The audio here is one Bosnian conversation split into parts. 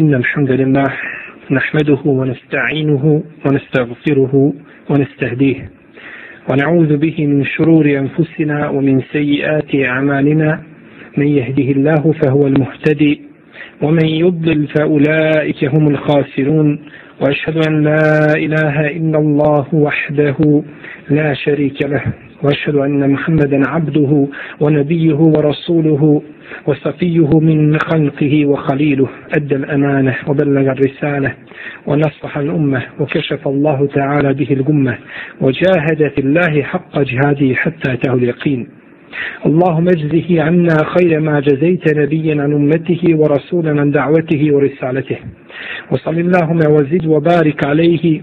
إن الحمد لله نحمده ونستعينه ونستغفره ونستهديه ونعوذ به من شرور أنفسنا ومن سيئات أعمالنا. من يهده الله فهو المهتدي ومن يضلل فأولئك هم الخاسرون. وأشهد أن لا إله إلا الله وحده لا شريك له. وأشهد أن محمدا عبده ونبيه ورسوله وصفيه من خلقه وخليله. أدى الأمانة وبلغ الرسالة ونصح الأمة وكشف الله تعالى به الأمة وجاهد في الله حق جهاده حتى أتاه اليقين. اللهم اجزه عنا خير ما جزيت نبيا عن أمته ورسولا عن دعوته ورسالته. وصل اللهم وزد وبارك عليه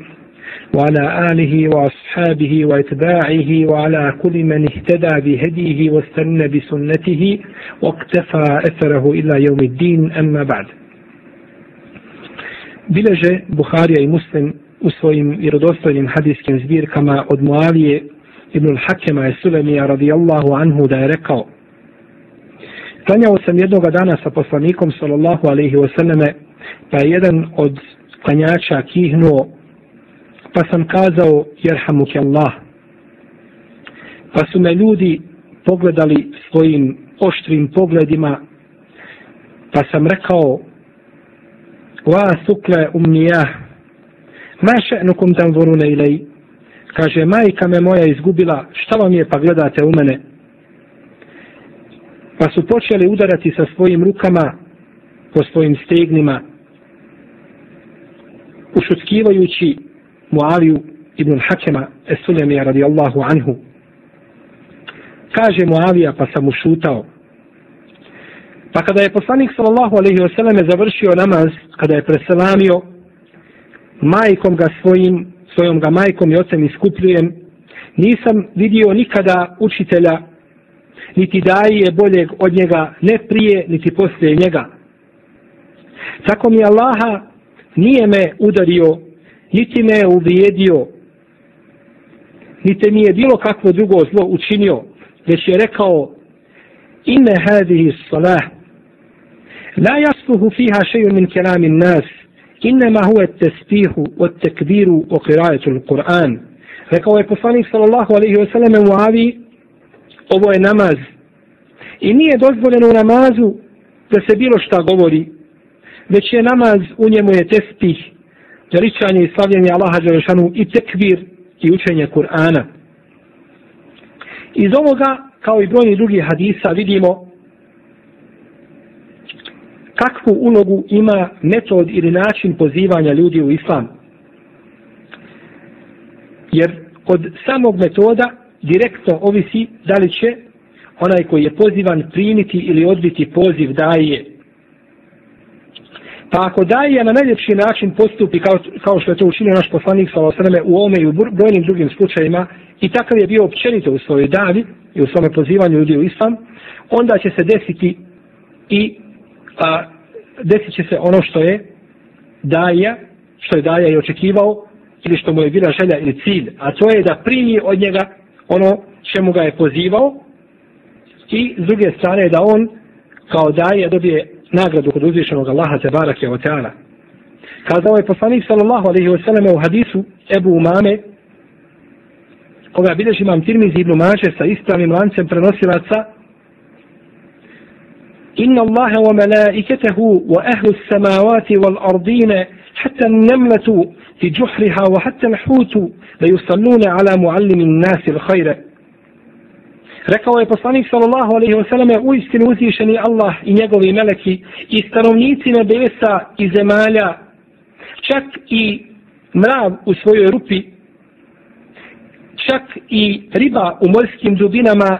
وعلى آله وأصحابه وإتباعه وعلى كل من اهتدى بهديه واستنى بسنته واقتفى أثره إلى يوم الدين أما بعد بلجة بخاري مسلم u svojim vjerodostojnim hadijskim zbirkama od Muavije ibn al-Hakema je Sulemija radijallahu anhu da je rekao Klanjao sam jednoga dana sa poslanikom sallallahu alaihi wasallame pa je jedan od klanjača kihnuo pa sam kazao jerhamuk Allah. Pa su me ljudi pogledali svojim oštrim pogledima pa sam rekao wa sukle umnija ma še'nukum tam vorune ilaj. Kaže majka me moja izgubila šta vam je pa gledate u mene? Pa su počeli udarati sa svojim rukama po svojim stegnima ušutkivajući Muaviju ibn Hakema Esulemija radijallahu anhu. Kaže Muavija pa sam ušutao. Pa kada je poslanik sallallahu alaihi wasallam završio namaz, kada je preselamio, majkom ga svojim, svojom ga majkom i ocem iskupljujem, nisam vidio nikada učitelja, niti daje boljeg od njega, ne prije, niti poslije njega. Tako mi Allaha nije me udario niti me je uvijedio, niti mi je bilo kakvo drugo zlo učinio, već je rekao, inne hadihi salah, la jasluhu fiha šeju min kelamin nas, innema huve tespihu, od tekbiru, o kirajetu Kur'an. Rekao je poslanik sallallahu alaihi wa sallam u avi, ovo je namaz. I nije dozvoljeno u namazu da se bilo šta govori, već je namaz, u njemu je tespih, veličanje i slavljenje Allaha Đelešanu i tekvir i učenje Kur'ana. Iz ovoga, kao i brojni drugi hadisa, vidimo kakvu ulogu ima metod ili način pozivanja ljudi u islam. Jer od samog metoda direktno ovisi da li će onaj koji je pozivan primiti ili odbiti poziv daje Pa ako daje na najljepši način postupi kao, kao što je to učinio naš poslanik sa osreme u ome i u brojnim drugim slučajima i takav je bio općenito u svojoj davi i u svome pozivanju ljudi u islam, onda će se desiti i a, desit će se ono što je daja, što je daja i očekivao ili što mu je bila želja ili cilj, a to je da primi od njega ono čemu ga je pozivao i s druge strane da on kao daje dobije nagradu kod uzvišenog Allaha te barake o teala. Kazao je poslanik sallallahu alaihi wa sallam u hadisu Ebu Umame, koga bideži imam tirmizi ibn Mađe sa ispravnim lancem prenosilaca, Inna Allahe wa melaiketehu wa ahlu samavati wal ardine hatta nemletu fi جحرها wa hatta ليصلون على معلم ala الخير. Rekao je poslanik sallallahu alejhi ve u istinu uzvišeni Allah i njegovi meleki i stanovnici nebesa i zemalja čak i mrav u svojoj rupi čak i riba u morskim dubinama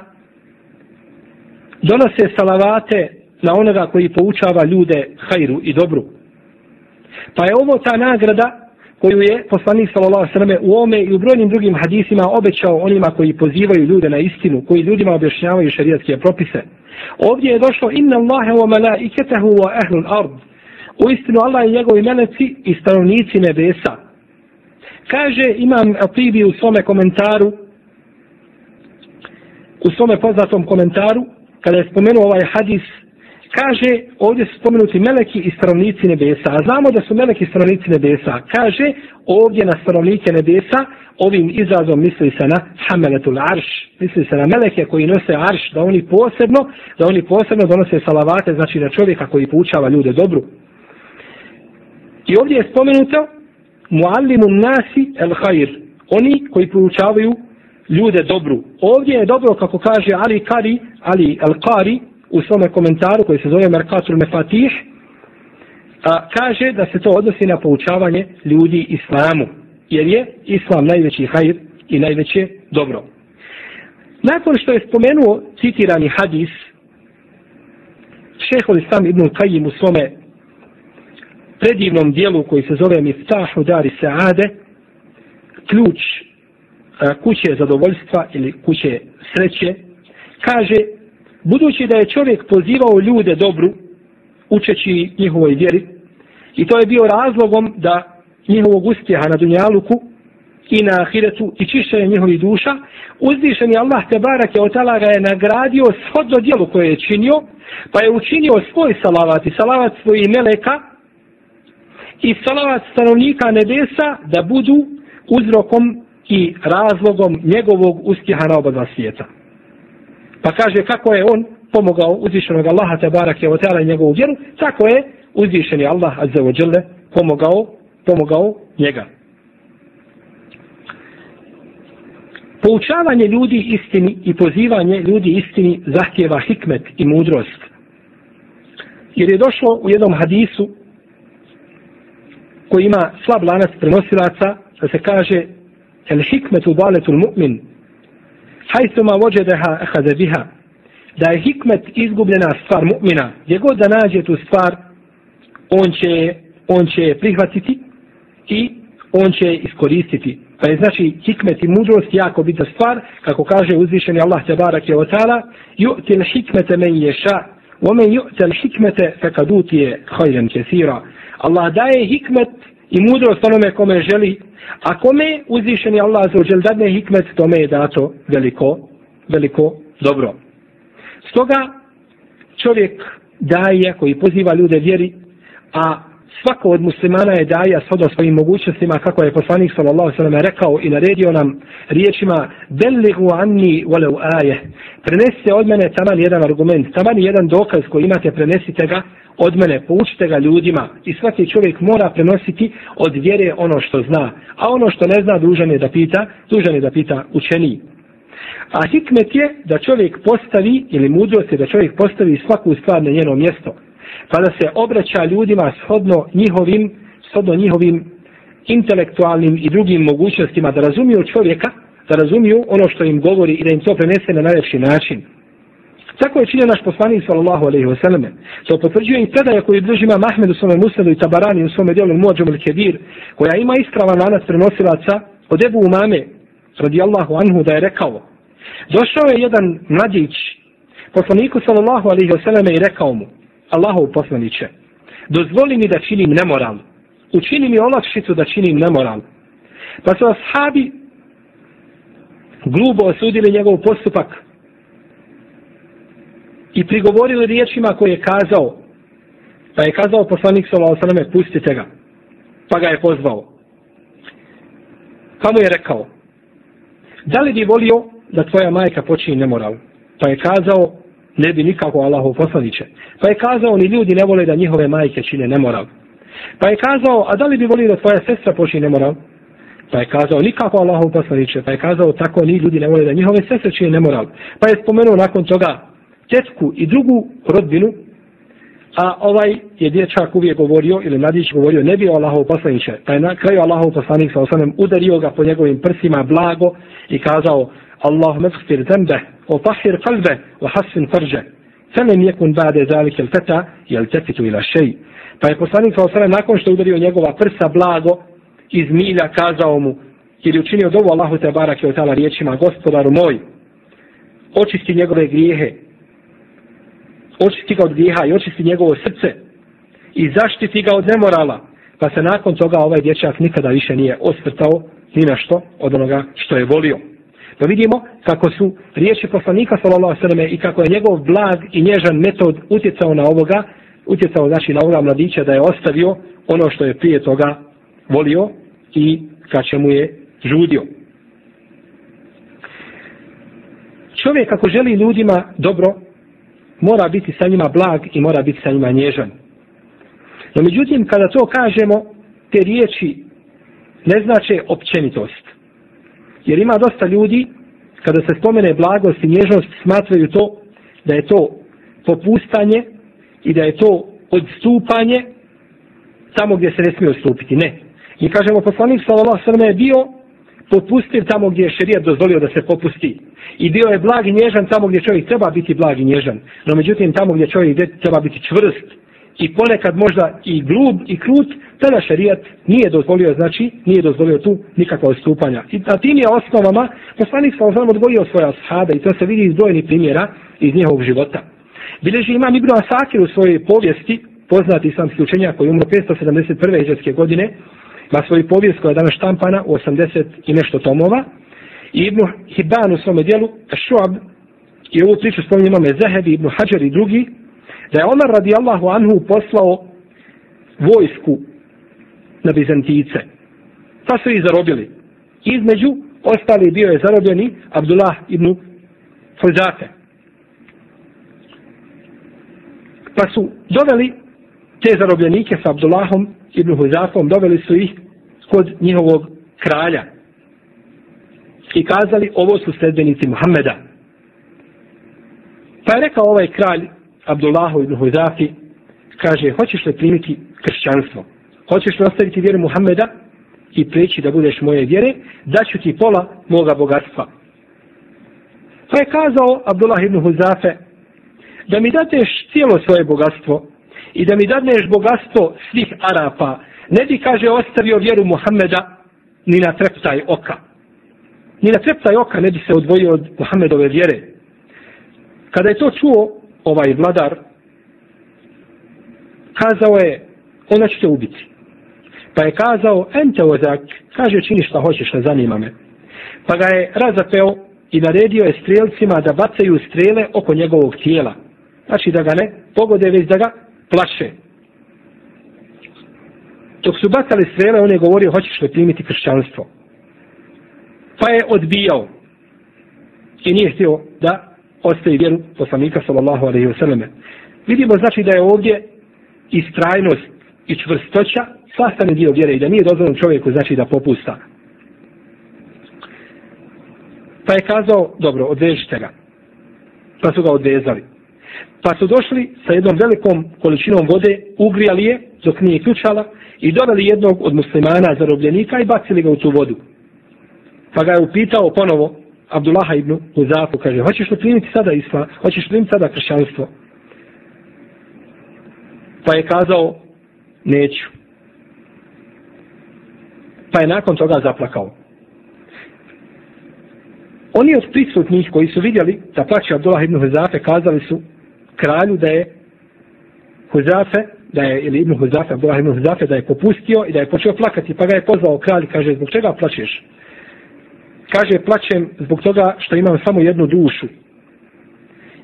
donose salavate na onoga koji poučava ljude hajru i dobru. Pa je ovo ta nagrada koju je poslanik sallallahu alejhi ve selleme u ome i u brojnim drugim hadisima obećao onima koji pozivaju ljude na istinu, koji ljudima objašnjavaju šerijatske propise. Ovdje je došlo inna Allahe wa malaikatahu wa ahlul ard. U istinu Allah i njegovi meleci i stanovnici nebesa. Kaže imam Atibi u svome komentaru u svome poznatom komentaru kada je spomenuo ovaj hadis kaže, ovdje su spomenuti meleki i stanovnici nebesa, a znamo da su meleki i stanovnici nebesa. Kaže, ovdje na stanovnike nebesa, ovim izrazom misli se na hameletul arš, misli se na meleke koji nose arš, da oni posebno, da oni posebno donose salavate, znači na čovjeka koji poučava ljude dobru. I ovdje je spomenuto muallimun nasi el hajir. oni koji poučavaju ljude dobru. Ovdje je dobro, kako kaže Ali Kari, Ali El Kari, u svome komentaru koji se zove Merkatul Mefatih, a, kaže da se to odnosi na poučavanje ljudi islamu, jer je islam najveći hajr i najveće dobro. Nakon što je spomenuo citirani hadis, šehol Islam ibn Qajim u svome predivnom dijelu koji se zove Miftahu Dari Saade, ključ kuće zadovoljstva ili kuće sreće, kaže, budući da je čovjek pozivao ljude dobru, učeći njihovoj vjeri, i to je bio razlogom da njihovog uspjeha na Dunjaluku i na Ahiretu i čišćenje njihovih duša, uzdišen je Allah te barake od ga je nagradio shodno dijelu koje je činio, pa je učinio svoj salavat i salavat svojih meleka i salavat stanovnika nebesa da budu uzrokom i razlogom njegovog uspjeha na oba dva svijeta. Pa kaže kako je on pomogao uzvišenog Allaha te barake ta'ala i njegovu vjeru, tako je uzvišeni Allah azza wa jalla pomogao, pomogao njega. Poučavanje ljudi istini i pozivanje ljudi istini zahtjeva hikmet i mudrost. Jer je došlo u jednom hadisu koji ima slab lanac prenosilaca da se kaže el hikmetu baletul mu'min hajtuma vođedeha ehade biha da je hikmet izgubljena stvar mu'mina gdje god da nađe tu stvar on će, on će prihvatiti i on će iskoristiti pa je znači hikmet i mudrost jako bitna stvar kako kaže uzvišeni Allah te barak je otala ju'til hikmete men ješa ومن يؤت الحكمة فقد أوتي خيرا كثيرا Allah daje hikmet i mudrost onome kome želi, a kome uzvišeni Allah za uđel dadne hikmet, tome je dato veliko, veliko dobro. Stoga čovjek daje koji poziva ljude vjeri, a svako od muslimana je daja shodno svojim mogućnostima kako je poslanik sallallahu sallam rekao i naredio nam riječima belligu anni walau aje. Prenesite od mene taman jedan argument taman jedan dokaz koji imate prenesite ga od mene, poučite ga ljudima. I svaki čovjek mora prenositi od vjere ono što zna, a ono što ne zna dužan je da pita, dužan je da pita učeni. A hikmet je da čovjek postavi, ili mudrost je da čovjek postavi svaku stvar na njeno mjesto, pa da se obraća ljudima shodno njihovim, shodno njihovim intelektualnim i drugim mogućnostima da razumiju čovjeka, da razumiju ono što im govori i da im to prenese na najljepši način. Tako je činio naš poslanik sallallahu alejhi ve selleme. To potvrđuje i predaja koju drži Imam Ahmed u svome Musnedu i Tabarani u svome djelu Muadžem al-Kebir, koja ima ispravan lanac prenosilaca od Ebu Umame, radijallahu anhu, da je rekao, došao je jedan mladić poslaniku sallallahu alejhi ve selleme i rekao mu, Allahu poslaniće, dozvoli mi da činim nemoral, učini mi olakšicu da činim nemoral. Pa su ashabi glubo osudili njegov postupak, i prigovorili riječima koje je kazao. Pa je kazao poslanik sallallahu alejhi pustite ga. Pa ga je pozvao. Pa mu je rekao: Da li bi volio da tvoja majka počini nemoral? Pa je kazao: Ne bi nikako Allahu poslaniće. Pa je kazao ni ljudi ne vole da njihove majke čine nemoral. Pa je kazao: A da li bi volio da tvoja sestra počini nemoral? Pa je kazao nikako Allahu poslaniće. Pa je kazao tako ni ljudi ne vole da njihove sestre čine nemoral. Pa je spomenuo nakon toga tetku i drugu rodbinu, a ovaj je dječak uvijek govorio, ili mladić govorio, ne bio Allahov poslaniće, pa je na kraju Allahov poslanik sa osanem udario ga po njegovim prsima blago i kazao, اللهم اغفر ذنبه وطهر قلبه وحسن فرجه فلم يكن بعد ذلك الفتى يلتفت il شيء ila. Pa je poslanik sa osanem nakon što udario njegova prsa blago, iz milja kazao mu, ili učinio dovu Allahu te barak je otala riječima, gospodaru moj, očisti njegove grijehe, očisti ga od grijeha i očisti njegovo srce i zaštiti ga od nemorala. Pa se nakon toga ovaj dječak nikada više nije osvrtao ni na što od onoga što je volio. Pa vidimo kako su riječi poslanika sallallahu alejhi i kako je njegov blag i nježan metod utjecao na ovoga, utjecao znači na ovoga mladića da je ostavio ono što je prije toga volio i ka čemu je žudio. Čovjek ako želi ljudima dobro, mora biti sa njima blag i mora biti sa njima nježan. No međutim, kada to kažemo, te riječi ne znače općenitost. Jer ima dosta ljudi, kada se spomene blagost i nježnost, smatraju to da je to popustanje i da je to odstupanje tamo gdje se ne smije odstupiti. Ne. I kažemo, poslanik sallallahu sallam je bio popustiv tamo gdje je šerijat dozvolio da se popusti. I bio je blag i nježan tamo gdje čovjek treba biti blag i nježan. No međutim, tamo gdje čovjek treba biti čvrst i ponekad možda i glub i krut, tada šerijat nije dozvolio, znači, nije dozvolio tu nikakva odstupanja. I na tim je osnovama, poslanik sa osnovom odgojio svoja shada i to se vidi iz dojnih primjera iz njihovog života. Bileži imam Ibn Asakir u svojoj povijesti, poznati islamski učenjak koji umro 571. iđeske godine, ima svoju povijest koja je danas štampana u 80 i nešto tomova, i Ibn Hibban u svome dijelu, Šuab, i ovu priču spominje imame Zahebi, Ibn Hajar i drugi, da je Omar radijallahu anhu poslao vojsku na Bizantice. Pa su ih zarobili. Između ostali bio je zarobljeni Abdullah ibn Fuzate. Pa su doveli te zarobljenike sa Abdullahom ibn Huzafom, doveli su ih kod njihovog kralja. I kazali, ovo su sledbenici Muhammeda. Pa je rekao ovaj kralj, Abdullahu ibn Huzafi, kaže, hoćeš li primiti kršćanstvo? Hoćeš li ostaviti vjeru Muhammeda i preći da budeš moje vjere? Daću ti pola moga bogatstva. Pa je kazao Abdullah ibn Huzafe, da mi dateš cijelo svoje bogatstvo i da mi dadneš bogatstvo svih Arapa, ne bi, kaže, ostavio vjeru Muhammeda ni na treptaj oka. Ni na treptaj oka ne bi se odvojio od Muhammedove vjere. Kada je to čuo, ovaj vladar, kazao je, ona će te ubiti. Pa je kazao, ente ozak, kaže čini šta hoćeš, ne zanima me. Pa ga je razapeo i naredio je strelcima da bacaju strele oko njegovog tijela. Znači da ga ne pogode, već da ga plaše. Dok su bacali strele, on je govorio, hoćeš li primiti kršćanstvo. Pa je odbijao. I nije htio da ostaje vjeru poslanika sallallahu alaihi vseleme. Vidimo znači da je ovdje istrajnost i čvrstoća sastane dio vjere i da nije dozvoljeno čovjeku znači da popusta. Pa je kazao, dobro, odvežite ga. Pa su ga odvezali. Pa su došli sa jednom velikom količinom vode, ugrijali je dok nije ključala i doveli jednog od muslimana zarobljenika i bacili ga u tu vodu. Pa ga je upitao ponovo, Abdullaha ibn Huzafu kaže, hoćeš li primiti sada isla, hoćeš li primiti sada kršćanstvo? Pa je kazao, neću. Pa je nakon toga zaplakao. Oni od prisutnih koji su vidjeli da plaće Abdullah ibn Huzafe kazali su kralju da je Huzafe, da je, ili ibn Huzafe, Abdullah ibn Huzafe, da je popustio i da je počeo plakati, pa ga je pozvao kralj, kaže, zbog čega plaćeš? Kaže plaćem zbog toga što imam samo jednu dušu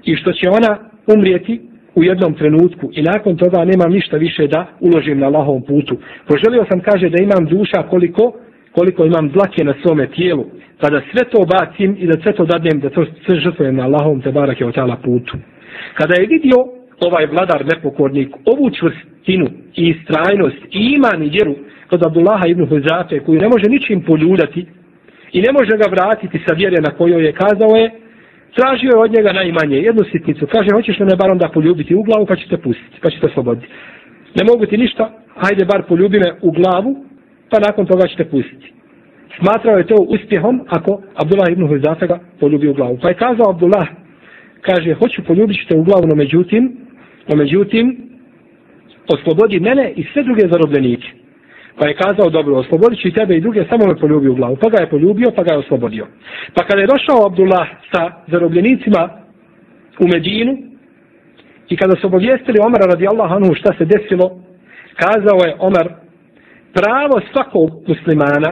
i što će ona umrijeti u jednom trenutku i nakon toga nemam ništa više da uložim na Allahovom putu. Poželio sam kaže da imam duša koliko koliko imam dlake na svome tijelu, pa da sve to bacim i da sve to dadnem, da to sve žrtvujem na Allahovom te barak je otala putu. Kada je vidio ovaj vladar nepokornik ovu čvrstinu i istrajnost i iman i vjeru kod Abdullaha ibn Huzafe koju ne može ničim poljuljati, i ne može ga vratiti sa vjere na kojoj je kazao je, tražio je od njega najmanje jednu sitnicu. Kaže, hoćeš li me bar onda poljubiti u glavu pa ćete pustiti, pa ćete osloboditi. Ne mogu ti ništa, hajde bar poljubi me u glavu, pa nakon toga ćete pustiti. Smatrao je to uspjehom ako Abdullah ibn Huzafe ga poljubi u glavu. Pa je kazao Abdullah, kaže, hoću poljubiti te u glavu, no međutim, no međutim, oslobodi mene i sve druge zarobljenike. Pa je kazao, dobro, oslobodit ću i tebe i druge, samo me poljubi u glavu. Pa ga je poljubio, pa ga je oslobodio. Pa kada je došao Abdullah sa zarobljenicima u Medinu i kada su obavijestili Omara radi Allah anhu šta se desilo, kazao je Omar, pravo svakog muslimana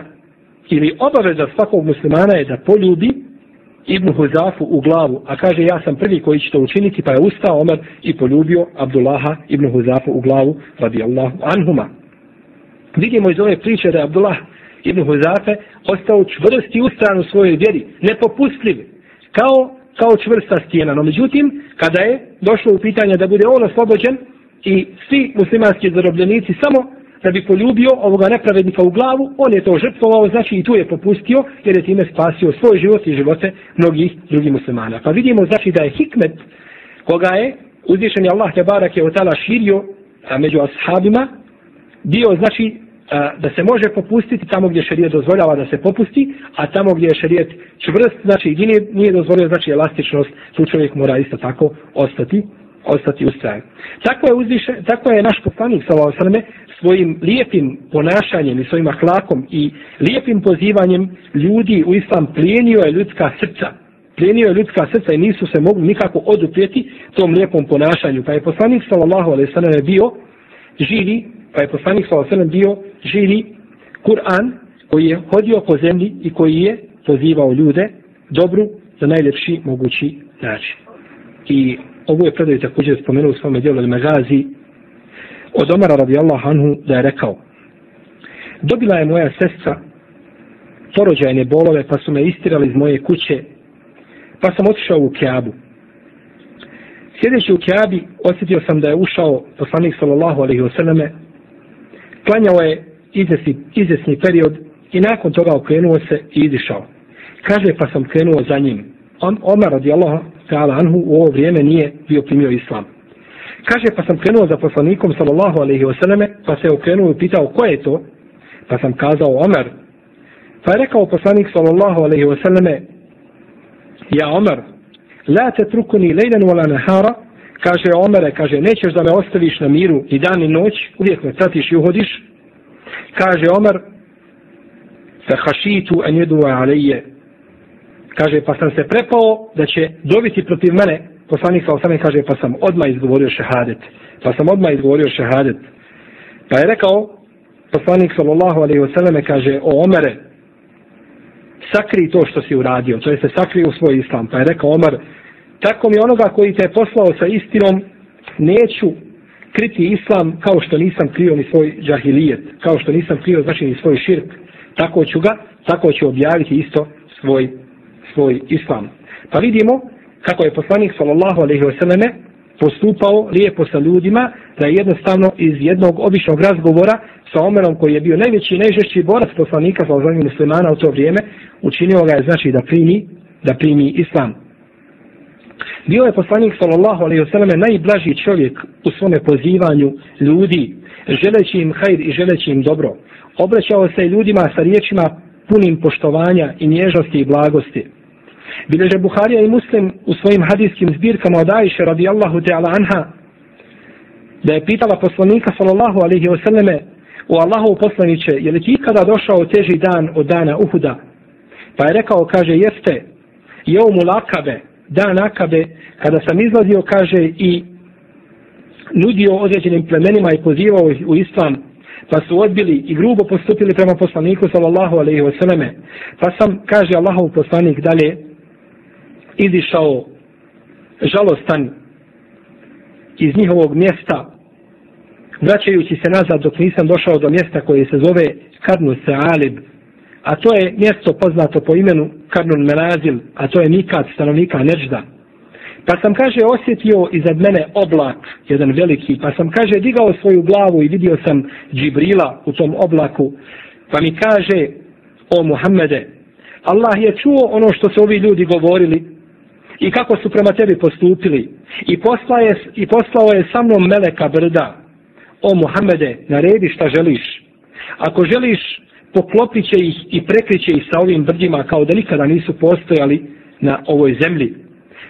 ili obaveza svakog muslimana je da poljubi Ibn Huzafu u glavu, a kaže ja sam prvi koji će to učiniti, pa je ustao Omer i poljubio Abdullaha Ibn Huzafu u glavu, radijallahu anhuma. Vidimo iz ove priče da je Abdullah Ibn Huzafe ostao čvrst i ustran u svojoj vjeri, nepopustljiv, kao, kao čvrsta stijena. No međutim, kada je došlo u pitanje da bude on oslobođen i svi muslimanski zarobljenici samo da bi poljubio ovoga nepravednika u glavu, on je to žrtvovao, znači i tu je popustio, jer je time spasio svoj život i živote mnogih drugih muslimana. Pa vidimo znači da je hikmet koga je uzvišen je Allah Tebarak je otala širio a, među ashabima, bio znači da se može popustiti tamo gdje šerijet dozvoljava da se popusti, a tamo gdje je šerijet čvrst, znači i nije, nije dozvolio, znači elastičnost, tu čovjek mora isto tako ostati ostati u stranu. Tako je, uzviše, tako je naš poslanik sa svojim lijepim ponašanjem i svojim ahlakom i lijepim pozivanjem ljudi u islam plijenio je ljudska srca. Plijenio je ljudska srca i nisu se mogli nikako oduprijeti tom lijepom ponašanju. Pa je poslanik sallallahu alaihi sallam bio žiri, pa je poslanik sallallahu alaihi bio žiri Kur'an koji je hodio po zemlji i koji je pozivao ljude dobru za najljepši mogući način. I ovo je predaju također spomenuo u svome djelu Al-Magazi od Omara radijallahu anhu da je rekao dobila je moja sestra porođajne bolove pa su me istirali iz moje kuće pa sam otišao u Kjabu sjedeći u Kjabi osjetio sam da je ušao poslanik sallallahu alaihi wasallame klanjao je izvesni, izvesni period i nakon toga okrenuo se i izišao kaže pa sam krenuo za njim On, Omar radijallahu ta'ala anhu u ovo vrijeme nije bio primio islam. Kaže, pa sam krenuo za poslanikom sallallahu alaihi wasallame, pa se okrenuo i pitao ko je to? Pa sam kazao Omer. Pa je rekao poslanik sallallahu alaihi wasallame, ja Omer, la te trukuni wala nahara, kaže Omere, kaže, nećeš da me ostaviš na miru i dan i noć, uvijek me pratiš i uhodiš. Kaže Omer, fe hašitu en jeduva alije. kaže pa sam se prepao da će dobiti protiv mene poslanik sa osame kaže pa sam odma izgovorio šehadet pa sam odma izgovorio šehadet pa je rekao poslanik sallallahu alaihi wasallam kaže o Omere sakri to što si uradio to jest sakri u svoj islam pa je rekao Omar, tako mi onoga koji te je poslao sa istinom neću kriti islam kao što nisam krio ni svoj džahilijet kao što nisam krio znači ni svoj širk tako ću ga tako ću objaviti isto svoj svoj islam. Pa vidimo kako je poslanik sallallahu alejhi ve selleme postupao lijepo sa ljudima da je jednostavno iz jednog običnog razgovora sa Omerom koji je bio najveći i najžešći borac poslanika sa ozvanjem muslimana u to vrijeme učinio ga je znači da primi da primi islam. Bio je poslanik sallallahu alejhi ve selleme najblaži čovjek u svome pozivanju ljudi želeći im hajr i želeći im dobro. Obraćao se ljudima sa riječima punim poštovanja i nježnosti i blagosti. Bileže Buharija i Muslim u svojim hadijskim zbirkama od Ajše radijallahu ta'ala anha da je pitala poslanika sallallahu alaihi wa sallame u Allahov poslaniće je li ti ikada došao teži dan od dana Uhuda? Pa je rekao kaže jeste je u mulakabe dan akabe kada sam izlazio kaže i nudio određenim plemenima i pozivao u islam pa su odbili i grubo postupili prema poslaniku sallallahu alaihi wa sallame pa sam kaže Allahov poslanik dalje izišao žalostan iz njihovog mjesta vraćajući se nazad dok nisam došao do mjesta koje se zove Karnu Alib a to je mjesto poznato po imenu Karnun Merazil a to je Mikat stanovnika Nežda pa sam kaže osjetio iznad mene oblak jedan veliki pa sam kaže digao svoju glavu i vidio sam Džibrila u tom oblaku pa mi kaže o Muhammede Allah je čuo ono što su ovi ljudi govorili i kako su prema tebi postupili? I poslao je, i poslao je sa mnom meleka brda. O Muhammede naredi šta želiš. Ako želiš poklopit će ih i prekriće ih sa ovim brdima kao da nikada nisu postojali na ovoj zemlji.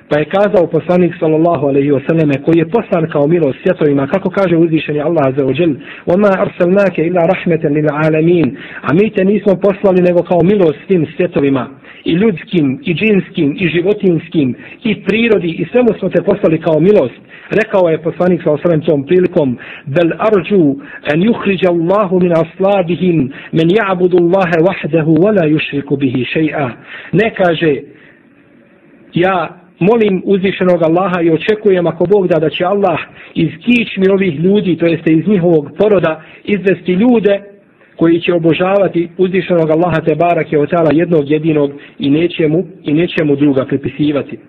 pa je kazao poslanik sallallahu alaihi wasallam koji je poslan kao milost svjetovima kako kaže uzvišeni Allah za ođel وَمَا أَرْسَلْنَاكَ إِلَّا رَحْمَةً لِلْعَالَمِينَ a mi te nismo poslali nego kao milost svim svjetovima i ljudskim, i džinskim, i životinskim, i prirodi, i svemu smo te poslali kao milost. Rekao je poslanik sa osvrem tom prilikom, bel arđu en juhriđa Allahu min aslabihim men ja'budu Allahe wahdehu wala yushriku bihi še'a. Ne kaže, ja molim uzvišenog Allaha i očekujem ako Bog da da će Allah iz kičmi ovih ljudi, to jeste iz njihovog poroda, izvesti ljude koji će obožavati uzvišenog Allaha te barake od tala jednog jedinog i nećemu, i nećemu druga pripisivati.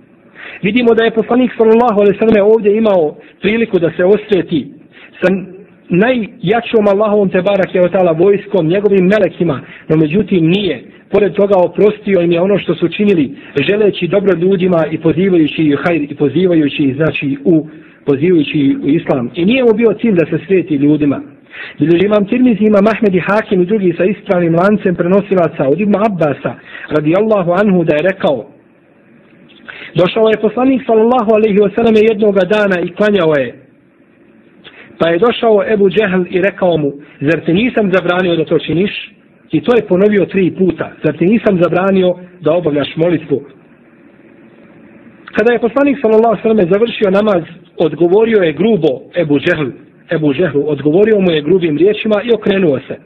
Vidimo da je poslanik sallallahu alaihi sallam ovdje imao priliku da se osveti sa najjačom Allahovom te barak je tala vojskom, njegovim melekima, no međutim nije. Pored toga oprostio im je ono što su činili želeći dobro ljudima i pozivajući ih hajr i pozivajući znači u pozivajući u islam. I nije mu bio cilj da se sveti ljudima. Bilježi imam Tirmizi, imam Ahmed i Hakim i drugi sa ispravnim lancem prenosilaca od Ibn Abbasa radijallahu anhu da je rekao Došao je poslanik sallallahu alaihi wasallam jednog dana i klanjao je. Pa je došao Ebu Džehl i rekao mu, zar ti nisam zabranio da to činiš? I to je ponovio tri puta. Zar ti nisam zabranio da obavljaš molitvu? Kada je poslanik sallallahu sallam završio namaz, odgovorio je grubo Ebu Džehl, Ebu Džehlu, odgovorio mu je grubim riječima i okrenuo se.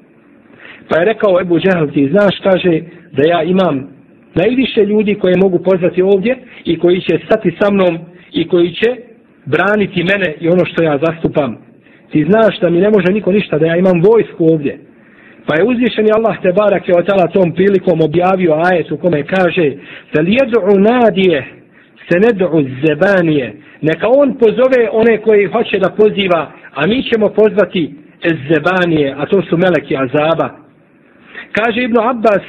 Pa je rekao Ebu Džehl, ti znaš, kaže, da ja imam najviše ljudi koje mogu pozvati ovdje i koji će stati sa mnom i koji će braniti mene i ono što ja zastupam. Ti znaš da mi ne može niko ništa, da ja imam vojsku ovdje. Pa je uzvišeni Allah te barak je otala tom prilikom objavio ajet u kome kaže da li jedu nadije se ne du zebanije. Neka on pozove one koji hoće da poziva, a mi ćemo pozvati zebanije, a to su meleki azaba. Kaže Ibn Abbas,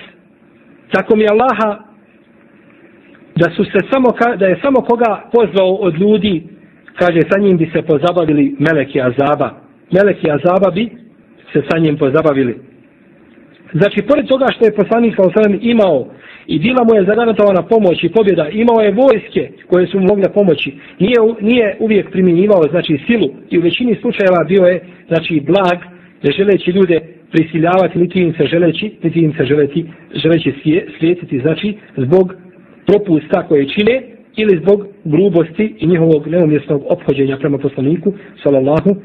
tako mi Allaha, da su se samo, da je samo koga pozvao od ljudi, kaže sa njim bi se pozabavili meleki azaba. Meleki azaba bi se sa njim pozabavili. Znači, pored toga što je poslanik sa osram imao i bila mu je zagarantovana pomoć i pobjeda, imao je vojske koje su mu mogle pomoći, nije, nije uvijek primjenjivao znači, silu i u većini slučajeva bio je znači, blag, ne želeći ljude prisiljavati, niti im se želeći, niti im se želeti, želeći slijetiti, znači, zbog propusta koje čine ili zbog grubosti i njihovog neumjesnog obhođenja prema poslaniku, sallallahu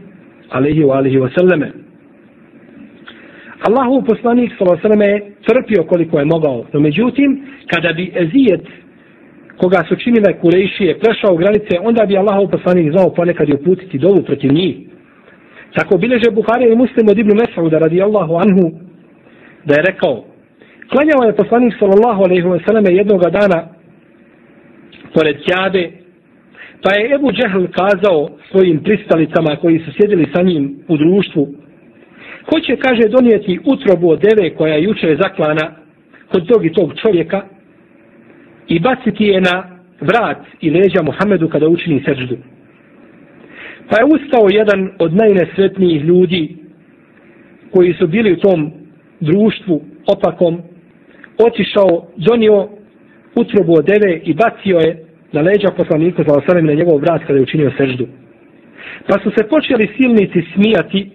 alaihi wa alihi wa sallame. Allahu poslanik s.a.v. je trpio koliko je mogao. No međutim, kada bi ezijet koga su činile kurejšije prešao granice, onda bi Allahu poslanik znao ponekad i uputiti dovu protiv njih. Tako bileže Buhari i muslim od Ibnu Mesauda radi Allahu anhu da je rekao Klanjao je poslanik sallallahu alaihi wa sallam jednoga dana pored Kjabe pa je Ebu Džehl kazao svojim pristalicama koji su sjedili sa njim u društvu ko će, kaže, donijeti utrobu od deve koja je juče zaklana kod tog i tog čovjeka i baciti je na vrat i leđa Muhammedu kada učini srđdu. Pa je ustao jedan od najnesretnijih ljudi koji su bili u tom društvu opakom, otišao, donio utrobu od deve i bacio je na leđa poslanika za osanem na njegov vrat kada je učinio seždu. Pa su se počeli silnici smijati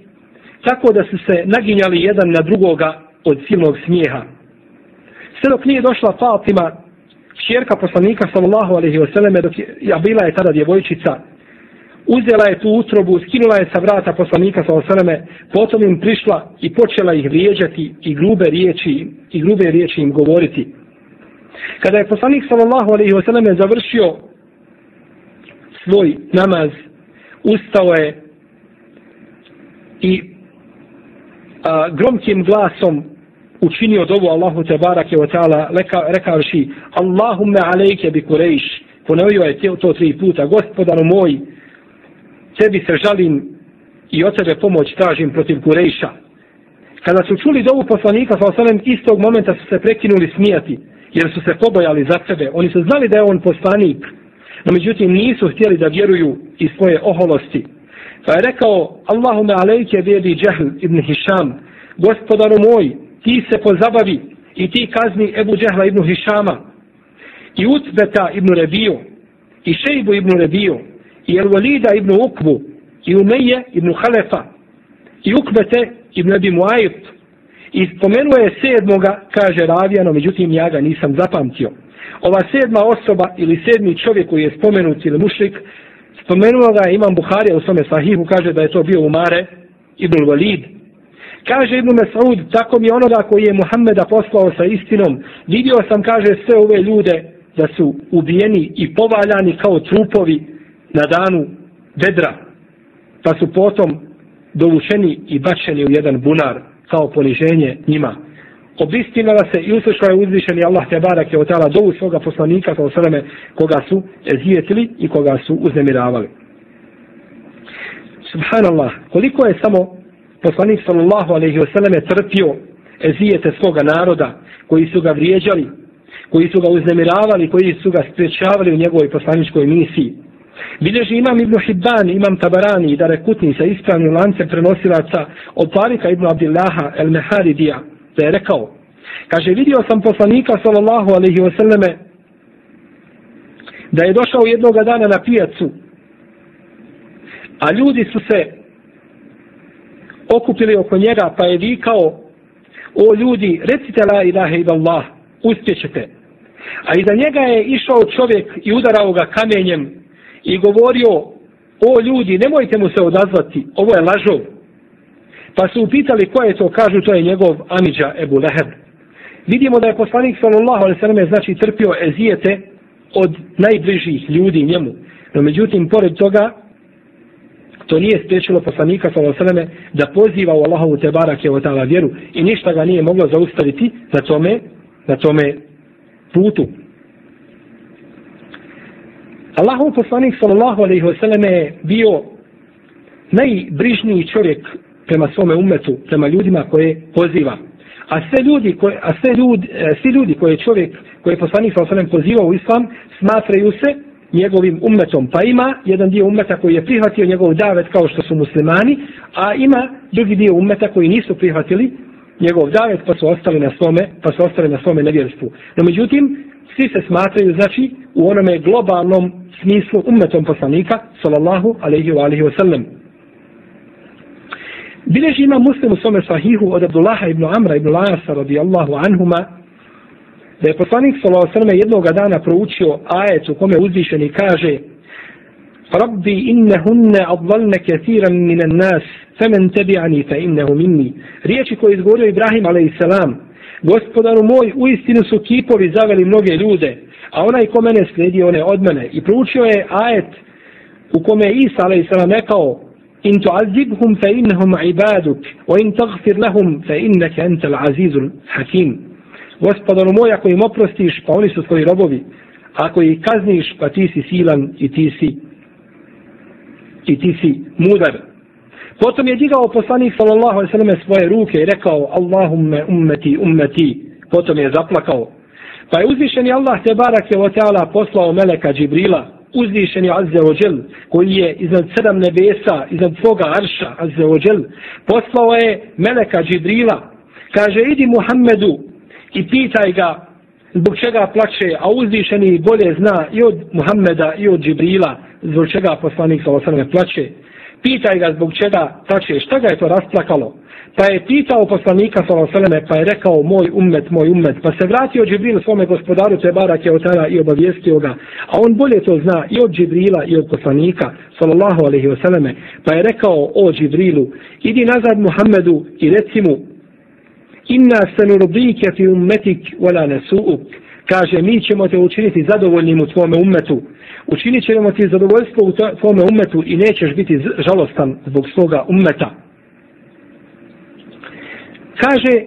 tako da su se naginjali jedan na drugoga od silnog smijeha. Sve dok nije došla Fatima, čjerka poslanika sallallahu alaihi wa dok je, ja bila je tada djevojčica, uzela je tu utrobu, skinula je sa vrata poslanika sallallahu alaihi potom im prišla i počela ih vrijeđati i grube riječi, i grube riječi im govoriti. Kada je poslanik sallallahu alaihi wa sallam završio svoj namaz, ustao je i a, gromkim glasom učinio dovu Allahu te barake wa ta'ala rekavši Allahumme alejke bi kurejš ponovio je to tri puta gospodaru moj tebi se žalim i od tebe pomoć tražim protiv kurejša kada su čuli dovu poslanika sa osanem istog momenta su se prekinuli smijati jer su se pobojali za sebe. Oni su znali da je on poslanik no međutim nisu htjeli da vjeruju iz svoje oholosti. Pa je rekao, Allahume alejke vedi Džehl ibn Hišam, gospodaru moj, ti se pozabavi i ti kazni Ebu Džehla ibn Hišama, i Utbeta ibn Rebiju, i Šejbu ibn Rebiju, i Elvalida ibn Ukbu, i Umeje ibn Halefa, i Ukbete ibn Abi Muajit i spomenuo je sedmoga, kaže Ravijano, međutim ja ga nisam zapamtio. Ova sedma osoba ili sedmi čovjek koji je spomenut ili mušrik, Spomenuo ga imam Buharija u svome sahihu, kaže da je to bio Umare ibn Walid. Kaže Ibn Mesud, tako mi onoga koji je Muhammeda poslao sa istinom, vidio sam, kaže, sve ove ljude da su ubijeni i povaljani kao trupovi na danu bedra, pa su potom dovučeni i bačeni u jedan bunar kao poniženje njima. Obistinala se i uslišla je uzvišeni Allah te barak je otala dovu svoga poslanika sa sveme koga su ezijetili i koga su uznemiravali. Subhanallah, koliko je samo poslanik sallallahu alaihi wasallam trpio ezijete svoga naroda koji su ga vrijeđali, koji su ga uznemiravali, koji su ga sprečavali u njegovoj poslaničkoj misiji. Bileži imam Ibn Hibban, imam Tabarani i Darekutni sa ispravnim lancem prenosilaca od Tarika Ibn Abdillaha el Meharidija, da je rekao, kaže, vidio sam poslanika sallallahu alaihi wasallame da je došao jednoga dana na pijacu, a ljudi su se okupili oko njega, pa je vikao, o ljudi, recite la ilaha illallah, uspjećete. A iza njega je išao čovjek i udarao ga kamenjem i govorio, o ljudi, nemojte mu se odazvati, ovo je lažov. Pa su upitali ko je to, kažu to je njegov Amidža Ebu Leheb. Vidimo da je poslanik sallallahu alaihi sallam znači trpio ezijete od najbližih ljudi njemu. No međutim, pored toga, to nije spriječilo poslanika sallallahu alaihi da poziva u Allahovu te barake o ta'ala vjeru i ništa ga nije moglo zaustaviti na tome, na tome putu. Allahov poslanik sallallahu alaihi wasallam je bio najbrižniji čovjek prema svome umetu, prema ljudima koje poziva. A sve ljudi, koje, a sve ljudi, e, svi ljudi koje čovjek, koje je poslanik sallallahu alaihi pozivao u islam, smatraju se njegovim umetom. Pa ima jedan dio umeta koji je prihvatio njegov davet kao što su muslimani, a ima drugi dio umeta koji nisu prihvatili njegov davet pa su ostali na svome, pa su ostali na svome nevjerstvu. No međutim, svi se smatraju, znači, u onome globalnom smislu umetom poslanika, sallallahu alaihi wa alaihi wa sallam. Bileži ima muslim u svome sahihu od Abdullaha ibn Amra ibn Lajasa radijallahu anhuma, da je poslanik sallallahu alaihi wa sallam jednoga dana proučio ajet u kome uzvišeni kaže Rabbi innehunne advalne kathiran minan nas, femen tebi'ani fa innehu minni. Riječi koje izgovorio Ibrahim a.s. Gospodaru moj, u istinu su kipovi zaveli mnoge ljude, a onaj ko mene slijedi, one od mene. I proučio je ajet u kome je Isa a.s. rekao In tu'azibhum fa innahum ibaduk, wa in tagfir lahum fa innaka anta al-azizul hakim. Gospodaru moj, ako im oprostiš, pa oni su tvoji robovi. Ako ih kazniš, pa ti si silan i ti si i ti si mudar. Potom je digao poslanik sallallahu alejhi ve selleme svoje ruke i rekao Allahumme ummeti ummeti. Potom je zaplakao. Pa je uzvišeni Allah te barake ve teala poslao meleka Džibrila, uzvišeni Azze ođel, koji je iznad sedam nebesa, iznad svoga arša Azze ođel, poslao je meleka Džibrila. Kaže, idi Muhammedu i pitaj ga zbog čega plače, a uzvišeni bolje zna i od Muhammeda i od Džibrila, zbog čega poslanik sa osrme plače. Pitaj ga zbog čega plače, šta ga je to rasplakalo? Pa je pitao poslanika Salosaleme, pa je rekao moj ummet, moj ummet. Pa se vratio Džibril svome gospodaru Tebara Keotara i obavijestio ga. A on bolje to zna i od Džibrila i od poslanika sallallahu alaihi wasallam. Pa je rekao o Džibrilu, idi nazad Muhammedu i reci mu, inna se nurubike fi ummetik wala nesu'uk. Kaže, mi ćemo te učiniti zadovoljnim u tvome ummetu, učinit ćemo ti zadovoljstvo u tvome umetu i nećeš biti žalostan zbog svoga umeta. Kaže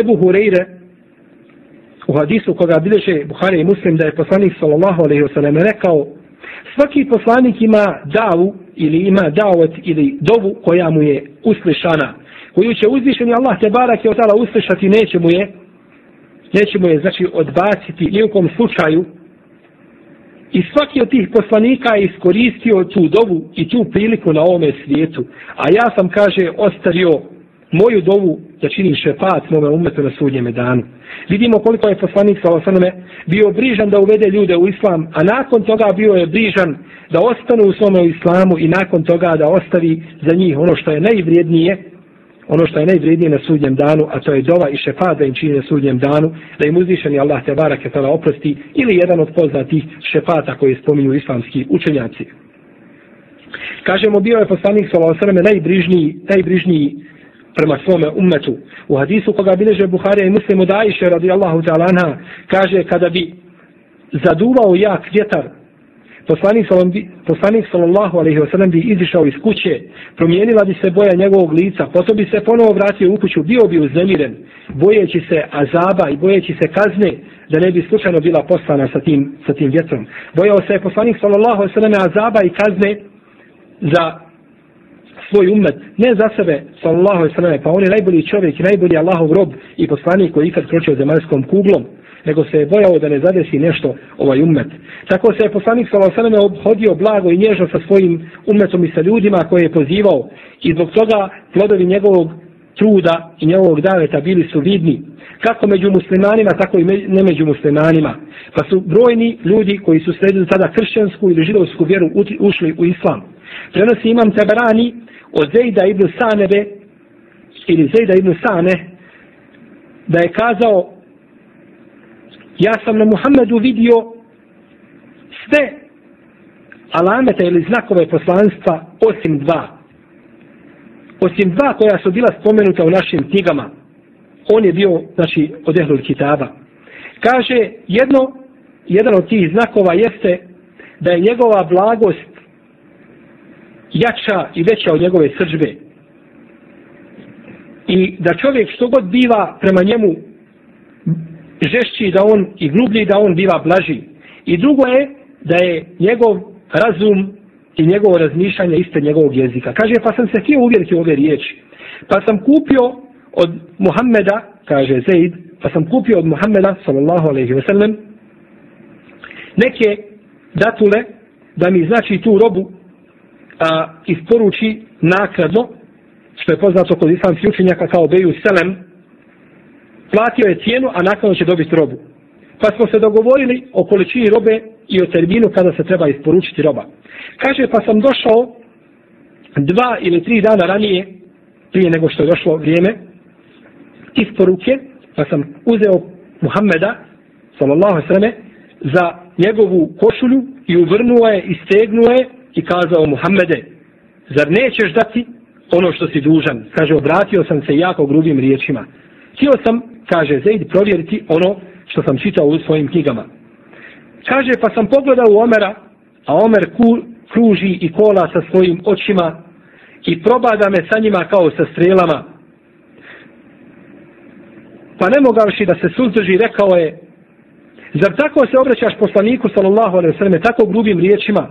Ebu Hureyre u hadisu koga bileže Buhari i Muslim da je poslanik sallallahu alaihi wasallam rekao svaki poslanik ima davu ili ima davet ili dovu koja mu je uslišana koju će uzvišeni Allah te barak je otala uslišati neće mu je nećemo je znači odbaciti ni u kom slučaju I svaki od tih poslanika je iskoristio tu dovu i tu priliku na ovome svijetu. A ja sam, kaže, ostavio moju dovu da čini šefat mome umetu na sudnjeme danu. Vidimo koliko je poslanik sa osanome bio brižan da uvede ljude u islam, a nakon toga bio je brižan da ostanu u svome islamu i nakon toga da ostavi za njih ono što je najvrijednije, ono što je najvrednije na sudnjem danu, a to je dova i šefat da im čini na sudnjem danu, da im uzvišeni Allah te barake tala oprosti, ili jedan od poznatih šefata koji spominju islamski učenjaci. Kažemo, bio je poslanik s.a.v. najbrižniji, najbrižniji prema svome ummetu. U hadisu koga bileže Buharija i muslimu da iše radi Allahu ta'ala kaže kada bi zaduvao jak vjetar, poslanik, poslanik sallallahu alaihi wa sallam bi izišao iz kuće, promijenila bi se boja njegovog lica, potom bi se ponovo vratio u kuću, bio bi uznemiren, bojeći se azaba i bojeći se kazne, da ne bi slučajno bila poslana sa tim, sa tim vjetrom. Bojao se je poslanik sallallahu alaihi wa sallam azaba i kazne za svoj umet, ne za sebe, sallallahu alaihi wa sallam, pa on je najbolji čovjek najbolji Allahov rob i poslanik koji ikad kročio zemaljskom kuglom, nego se je bojao da ne zadesi nešto ovaj umet. Tako se je poslanik s.a.v. obhodio blago i nježno sa svojim umetom i sa ljudima koje je pozivao i zbog toga plodovi njegovog truda i njegovog daveta bili su vidni kako među muslimanima, tako i ne među muslimanima. Pa su brojni ljudi koji su sredili tada kršćansku ili židovsku vjeru ušli u islam. Prenosi imam Tabarani od Zejda ibn Sanebe ili Zejda ibn Sane da je kazao ja sam na Muhammedu vidio sve alamete ili znakove poslanstva osim dva. Osim dva koja su bila spomenuta u našim knjigama. On je bio, znači, od Ehlul Kitaba. Kaže, jedno, jedan od tih znakova jeste da je njegova blagost jača i veća od njegove sržbe. I da čovjek što god biva prema njemu žešći da on i grublji da on biva blaži. I drugo je da je njegov razum i njegovo razmišljanje iste njegovog jezika. Kaže, pa sam se htio uvjeriti u ove riječi. Pa sam kupio od Muhammeda, kaže Zaid, pa sam kupio od Muhammeda, sallallahu alaihi wasallam, neke datule da mi znači tu robu a, isporuči nakradno, što je poznato kod islamskih učenjaka kao Beju Selem, platio je cijenu, a nakon će dobiti robu. Pa smo se dogovorili o količini robe i o terminu kada se treba isporučiti roba. Kaže, pa sam došao dva ili tri dana ranije, prije nego što je došlo vrijeme, isporuke, pa sam uzeo Muhammeda, sallallahu sveme, za njegovu košulju i uvrnuo je i stegnuo je i kazao Muhammede, zar nećeš dati ono što si dužan? Kaže, obratio sam se jako grubim riječima. Htio sam kaže Zaid, provjeriti ono što sam čitao u svojim knjigama. Kaže, pa sam pogledao u Omera, a Omer ku, kruži i kola sa svojim očima i probada me sa njima kao sa strelama. Pa ne mogavši da se suzdrži, rekao je, zar tako se obraćaš poslaniku, sallallahu alaihi sallam, tako grubim riječima?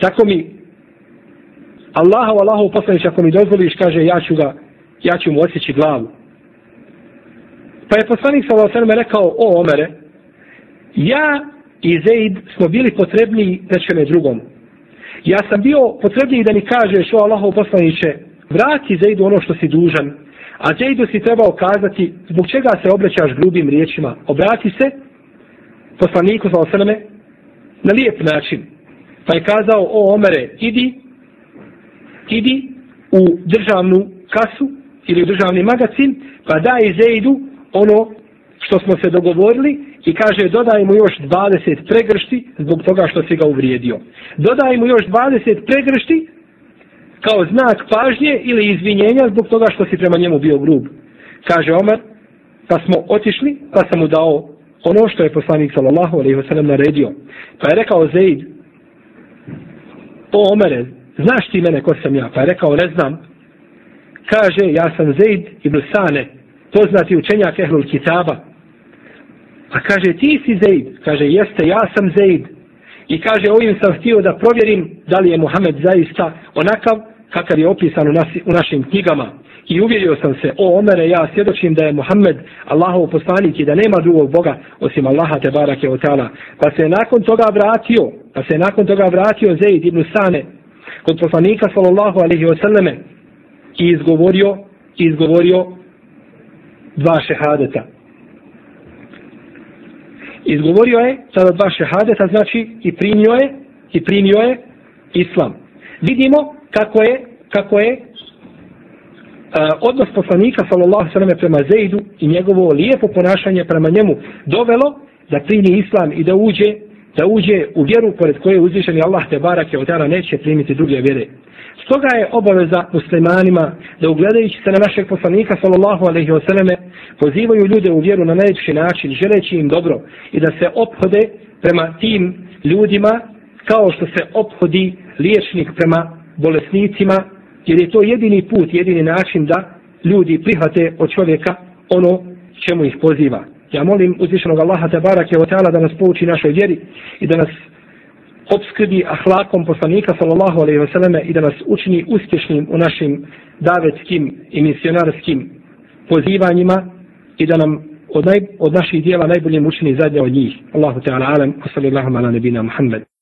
Tako mi, Allahu, Allahu poslanić, ako mi dozvoliš, kaže, ja ću ga, ja ću mu osjeći glavu. Pa je poslanik sa Allahom rekao, o Omere, ja i Zaid smo bili potrebni nečeme drugom. Ja sam bio potrebniji da mi kažeš, o Allahov poslaniće, vrati Zaidu ono što si dužan, a Zaidu si trebao kazati zbog čega se obraćaš grubim riječima. Obrati se poslaniku sa Allahom na lijep način. Pa je kazao, o Omere, idi, idi u državnu kasu ili u državni magazin, pa daj Zaidu ono što smo se dogovorili i kaže dodaj mu još 20 pregršti zbog toga što si ga uvrijedio. Dodaj mu još 20 pregršti kao znak pažnje ili izvinjenja zbog toga što si prema njemu bio grub. Kaže Omar, pa smo otišli, pa sam mu dao ono što je poslanik sallallahu alaihi wasallam naredio. Pa je rekao Zaid, o Omere, znaš ti mene ko sam ja? Pa je rekao, ne znam. Kaže, ja sam Zaid ibn Sane, poznati učenjak Ehlul Kitaba. A kaže, ti si Zaid. Kaže, jeste, ja sam Zaid. I kaže, ovim sam htio da provjerim da li je Muhammed zaista onakav kakav je opisan u, nasi, u našim knjigama. I uvjerio sam se, o Omere, ja svjedočim da je Muhammed Allahov poslanik i da nema drugog Boga osim Allaha te barake o tala. Pa se nakon toga vratio, pa se nakon toga vratio Zaid ibn Sane kod poslanika sallallahu alaihi wa sallame i izgovorio, izgovorio dva šehadeta. Izgovorio je sada dva šehadeta, znači i primio je, i primio je islam. Vidimo kako je, kako je Uh, odnos poslanika sallallahu sallam prema Zeidu i njegovo lijepo ponašanje prema njemu dovelo da primi islam i da uđe da uđe u vjeru pored koje uzvišeni Allah te barake od neće primiti druge vjere. Stoga je obaveza muslimanima da ugledajući se na našeg poslanika sallallahu alaihi wasallame pozivaju ljude u vjeru na najljepši način želeći im dobro i da se ophode prema tim ljudima kao što se ophodi liječnik prema bolesnicima jer je to jedini put, jedini način da ljudi prihvate od čovjeka ono čemu ih poziva. Ja molim uzvišenog Allaha te barake o teala da nas pouči našoj vjeri i da nas obskrbi ahlakom poslanika sallallahu alaihi vseleme i da nas učini uspješnim u našim davetskim i misionarskim pozivanjima i da nam od, naj, od naših dijela najbolje učini zadnje od njih. Allahu Teala alam, wa sallallahu ala nebina Muhammed.